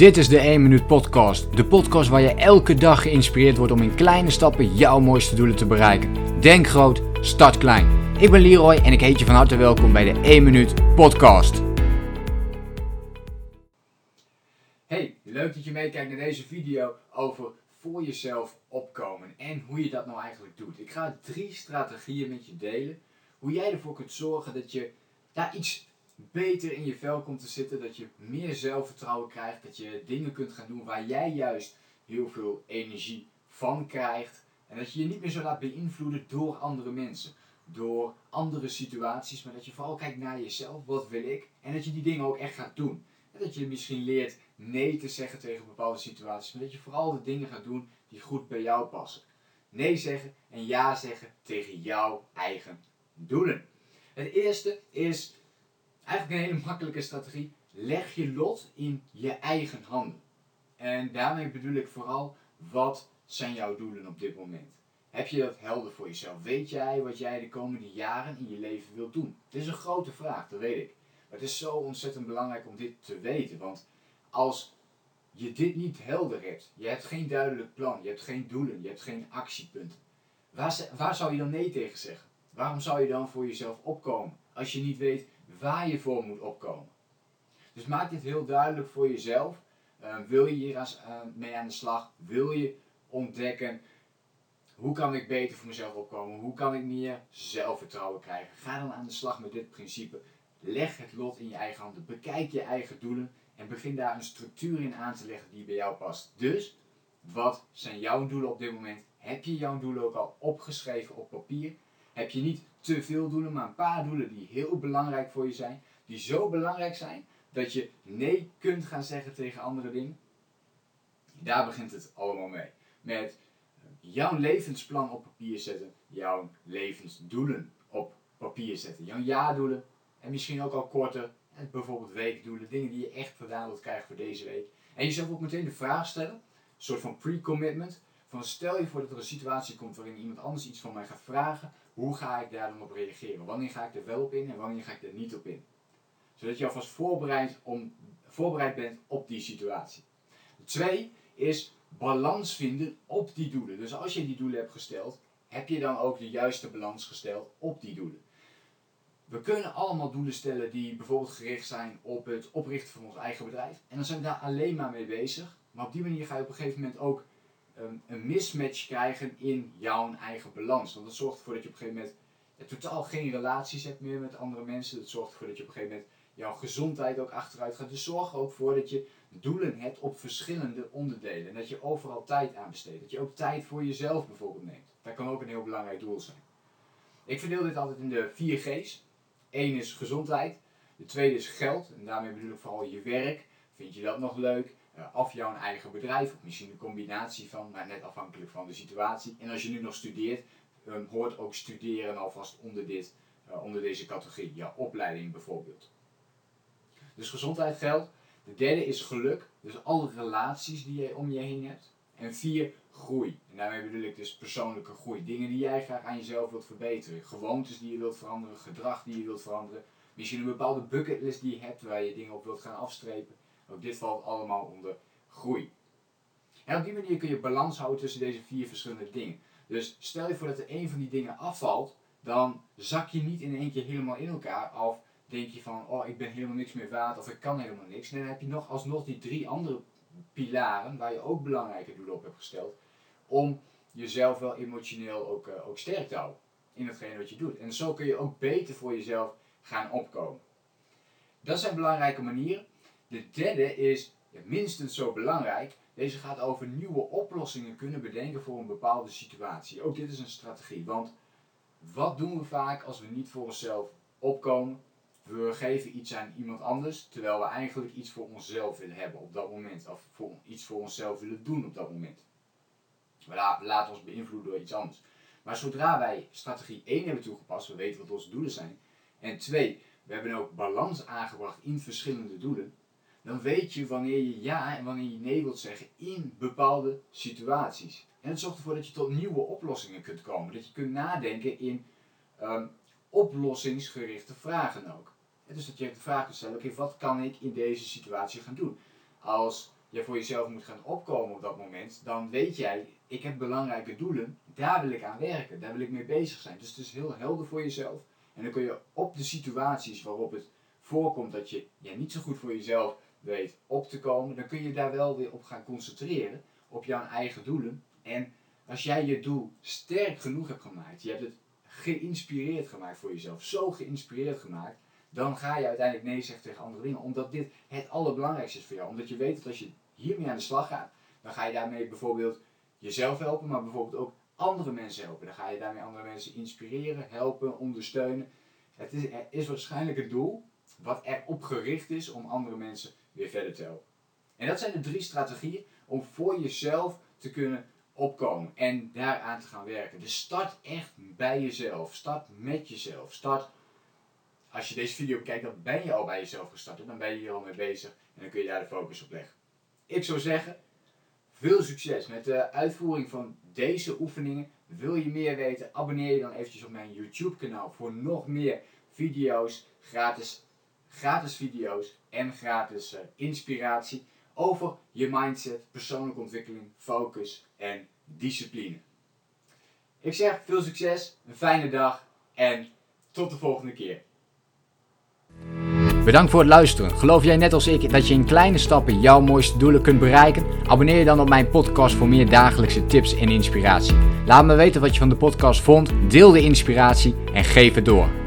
Dit is de 1 Minuut Podcast. De podcast waar je elke dag geïnspireerd wordt om in kleine stappen jouw mooiste doelen te bereiken. Denk groot, start klein. Ik ben Leroy en ik heet je van harte welkom bij de 1 Minuut Podcast. Hey, leuk dat je meekijkt naar deze video over voor jezelf opkomen en hoe je dat nou eigenlijk doet. Ik ga drie strategieën met je delen. Hoe jij ervoor kunt zorgen dat je daar iets beter in je vel komt te zitten, dat je meer zelfvertrouwen krijgt, dat je dingen kunt gaan doen waar jij juist heel veel energie van krijgt. En dat je je niet meer zo laat beïnvloeden door andere mensen, door andere situaties, maar dat je vooral kijkt naar jezelf, wat wil ik, en dat je die dingen ook echt gaat doen. En dat je misschien leert nee te zeggen tegen bepaalde situaties, maar dat je vooral de dingen gaat doen die goed bij jou passen. Nee zeggen en ja zeggen tegen jouw eigen doelen. Het eerste is Eigenlijk een hele makkelijke strategie. Leg je lot in je eigen handen. En daarmee bedoel ik vooral, wat zijn jouw doelen op dit moment? Heb je dat helder voor jezelf? Weet jij wat jij de komende jaren in je leven wilt doen? Dit is een grote vraag, dat weet ik. Maar het is zo ontzettend belangrijk om dit te weten. Want als je dit niet helder hebt, je hebt geen duidelijk plan, je hebt geen doelen, je hebt geen actiepunten. Waar, waar zou je dan nee tegen zeggen? Waarom zou je dan voor jezelf opkomen als je niet weet waar je voor moet opkomen. Dus maak dit heel duidelijk voor jezelf. Uh, wil je hier als, uh, mee aan de slag? Wil je ontdekken hoe kan ik beter voor mezelf opkomen? Hoe kan ik meer zelfvertrouwen krijgen? Ga dan aan de slag met dit principe. Leg het lot in je eigen handen. Bekijk je eigen doelen en begin daar een structuur in aan te leggen die bij jou past. Dus, wat zijn jouw doelen op dit moment? Heb je jouw doelen ook al opgeschreven op papier? Heb je niet te veel doelen, maar een paar doelen die heel belangrijk voor je zijn. Die zo belangrijk zijn dat je nee kunt gaan zeggen tegen andere dingen. Daar begint het allemaal mee. Met jouw levensplan op papier zetten, jouw levensdoelen op papier zetten. Jouw jaardoelen en misschien ook al korter, bijvoorbeeld weekdoelen, dingen die je echt gedaan wilt krijgen voor deze week. En jezelf ook meteen de vraag stellen, een soort van pre-commitment, van stel je voor dat er een situatie komt waarin iemand anders iets van mij gaat vragen, hoe ga ik daar dan op reageren? Wanneer ga ik er wel op in en wanneer ga ik er niet op in? Zodat je alvast voorbereid, om, voorbereid bent op die situatie. Twee is balans vinden op die doelen. Dus als je die doelen hebt gesteld, heb je dan ook de juiste balans gesteld op die doelen. We kunnen allemaal doelen stellen die bijvoorbeeld gericht zijn op het oprichten van ons eigen bedrijf. En dan zijn we daar alleen maar mee bezig. Maar op die manier ga je op een gegeven moment ook een mismatch krijgen in jouw eigen balans. Want dat zorgt ervoor dat je op een gegeven moment totaal geen relaties hebt meer met andere mensen. Dat zorgt ervoor dat je op een gegeven moment jouw gezondheid ook achteruit gaat. Dus zorg er ook voor dat je doelen hebt op verschillende onderdelen. En dat je overal tijd aan besteedt. Dat je ook tijd voor jezelf bijvoorbeeld neemt. Dat kan ook een heel belangrijk doel zijn. Ik verdeel dit altijd in de vier G's. Eén is gezondheid. De tweede is geld. En daarmee bedoel ik vooral je werk. Vind je dat nog leuk? Of jouw eigen bedrijf, of misschien een combinatie van, maar net afhankelijk van de situatie. En als je nu nog studeert, um, hoort ook studeren alvast onder, dit, uh, onder deze categorie, jouw opleiding bijvoorbeeld. Dus gezondheid geldt. De derde is geluk, dus alle relaties die je om je heen hebt. En vier, groei. En daarmee bedoel ik dus persoonlijke groei. Dingen die jij graag aan jezelf wilt verbeteren. Gewoontes die je wilt veranderen, gedrag die je wilt veranderen. Misschien een bepaalde bucketlist die je hebt waar je dingen op wilt gaan afstrepen. Ook dit valt allemaal onder groei. En op die manier kun je balans houden tussen deze vier verschillende dingen. Dus stel je voor dat er één van die dingen afvalt, dan zak je niet in één keer helemaal in elkaar. Of denk je van, oh ik ben helemaal niks meer waard of ik kan helemaal niks. Nee, dan heb je nog alsnog die drie andere pilaren waar je ook belangrijke doelen op hebt gesteld. Om jezelf wel emotioneel ook, uh, ook sterk te houden in hetgene wat je doet. En zo kun je ook beter voor jezelf gaan opkomen. Dat zijn belangrijke manieren. De derde is minstens zo belangrijk. Deze gaat over nieuwe oplossingen kunnen bedenken voor een bepaalde situatie. Ook dit is een strategie. Want wat doen we vaak als we niet voor onszelf opkomen? We geven iets aan iemand anders, terwijl we eigenlijk iets voor onszelf willen hebben op dat moment. Of voor, iets voor onszelf willen doen op dat moment. We laten ons beïnvloeden door iets anders. Maar zodra wij strategie 1 hebben toegepast, we weten wat onze doelen zijn. En 2, we hebben ook balans aangebracht in verschillende doelen dan weet je wanneer je ja en wanneer je nee wilt zeggen in bepaalde situaties. En het zorgt ervoor dat je tot nieuwe oplossingen kunt komen. Dat je kunt nadenken in um, oplossingsgerichte vragen ook. Dus dat je de vraag kunt stellen, oké, wat kan ik in deze situatie gaan doen? Als je voor jezelf moet gaan opkomen op dat moment, dan weet jij, ik heb belangrijke doelen, daar wil ik aan werken, daar wil ik mee bezig zijn. Dus het is heel helder voor jezelf. En dan kun je op de situaties waarop het voorkomt dat je ja, niet zo goed voor jezelf weet op te komen, dan kun je daar wel weer op gaan concentreren, op jouw eigen doelen. En als jij je doel sterk genoeg hebt gemaakt, je hebt het geïnspireerd gemaakt voor jezelf, zo geïnspireerd gemaakt, dan ga je uiteindelijk nee zeggen tegen andere dingen. Omdat dit het allerbelangrijkste is voor jou. Omdat je weet dat als je hiermee aan de slag gaat, dan ga je daarmee bijvoorbeeld jezelf helpen, maar bijvoorbeeld ook andere mensen helpen. Dan ga je daarmee andere mensen inspireren, helpen, ondersteunen. Het is, is waarschijnlijk het doel wat erop gericht is om andere mensen weer verder te. En dat zijn de drie strategieën om voor jezelf te kunnen opkomen en daaraan te gaan werken. Dus start echt bij jezelf. Start met jezelf. Start, als je deze video kijkt, dan ben je al bij jezelf gestart. En dan ben je hier al mee bezig en dan kun je daar de focus op leggen. Ik zou zeggen, veel succes met de uitvoering van deze oefeningen. Wil je meer weten, abonneer je dan eventjes op mijn YouTube kanaal voor nog meer video's, gratis, gratis video's en gratis uh, inspiratie over je mindset, persoonlijke ontwikkeling, focus en discipline. Ik zeg veel succes, een fijne dag en tot de volgende keer. Bedankt voor het luisteren. Geloof jij net als ik dat je in kleine stappen jouw mooiste doelen kunt bereiken? Abonneer je dan op mijn podcast voor meer dagelijkse tips en inspiratie. Laat me weten wat je van de podcast vond, deel de inspiratie en geef het door.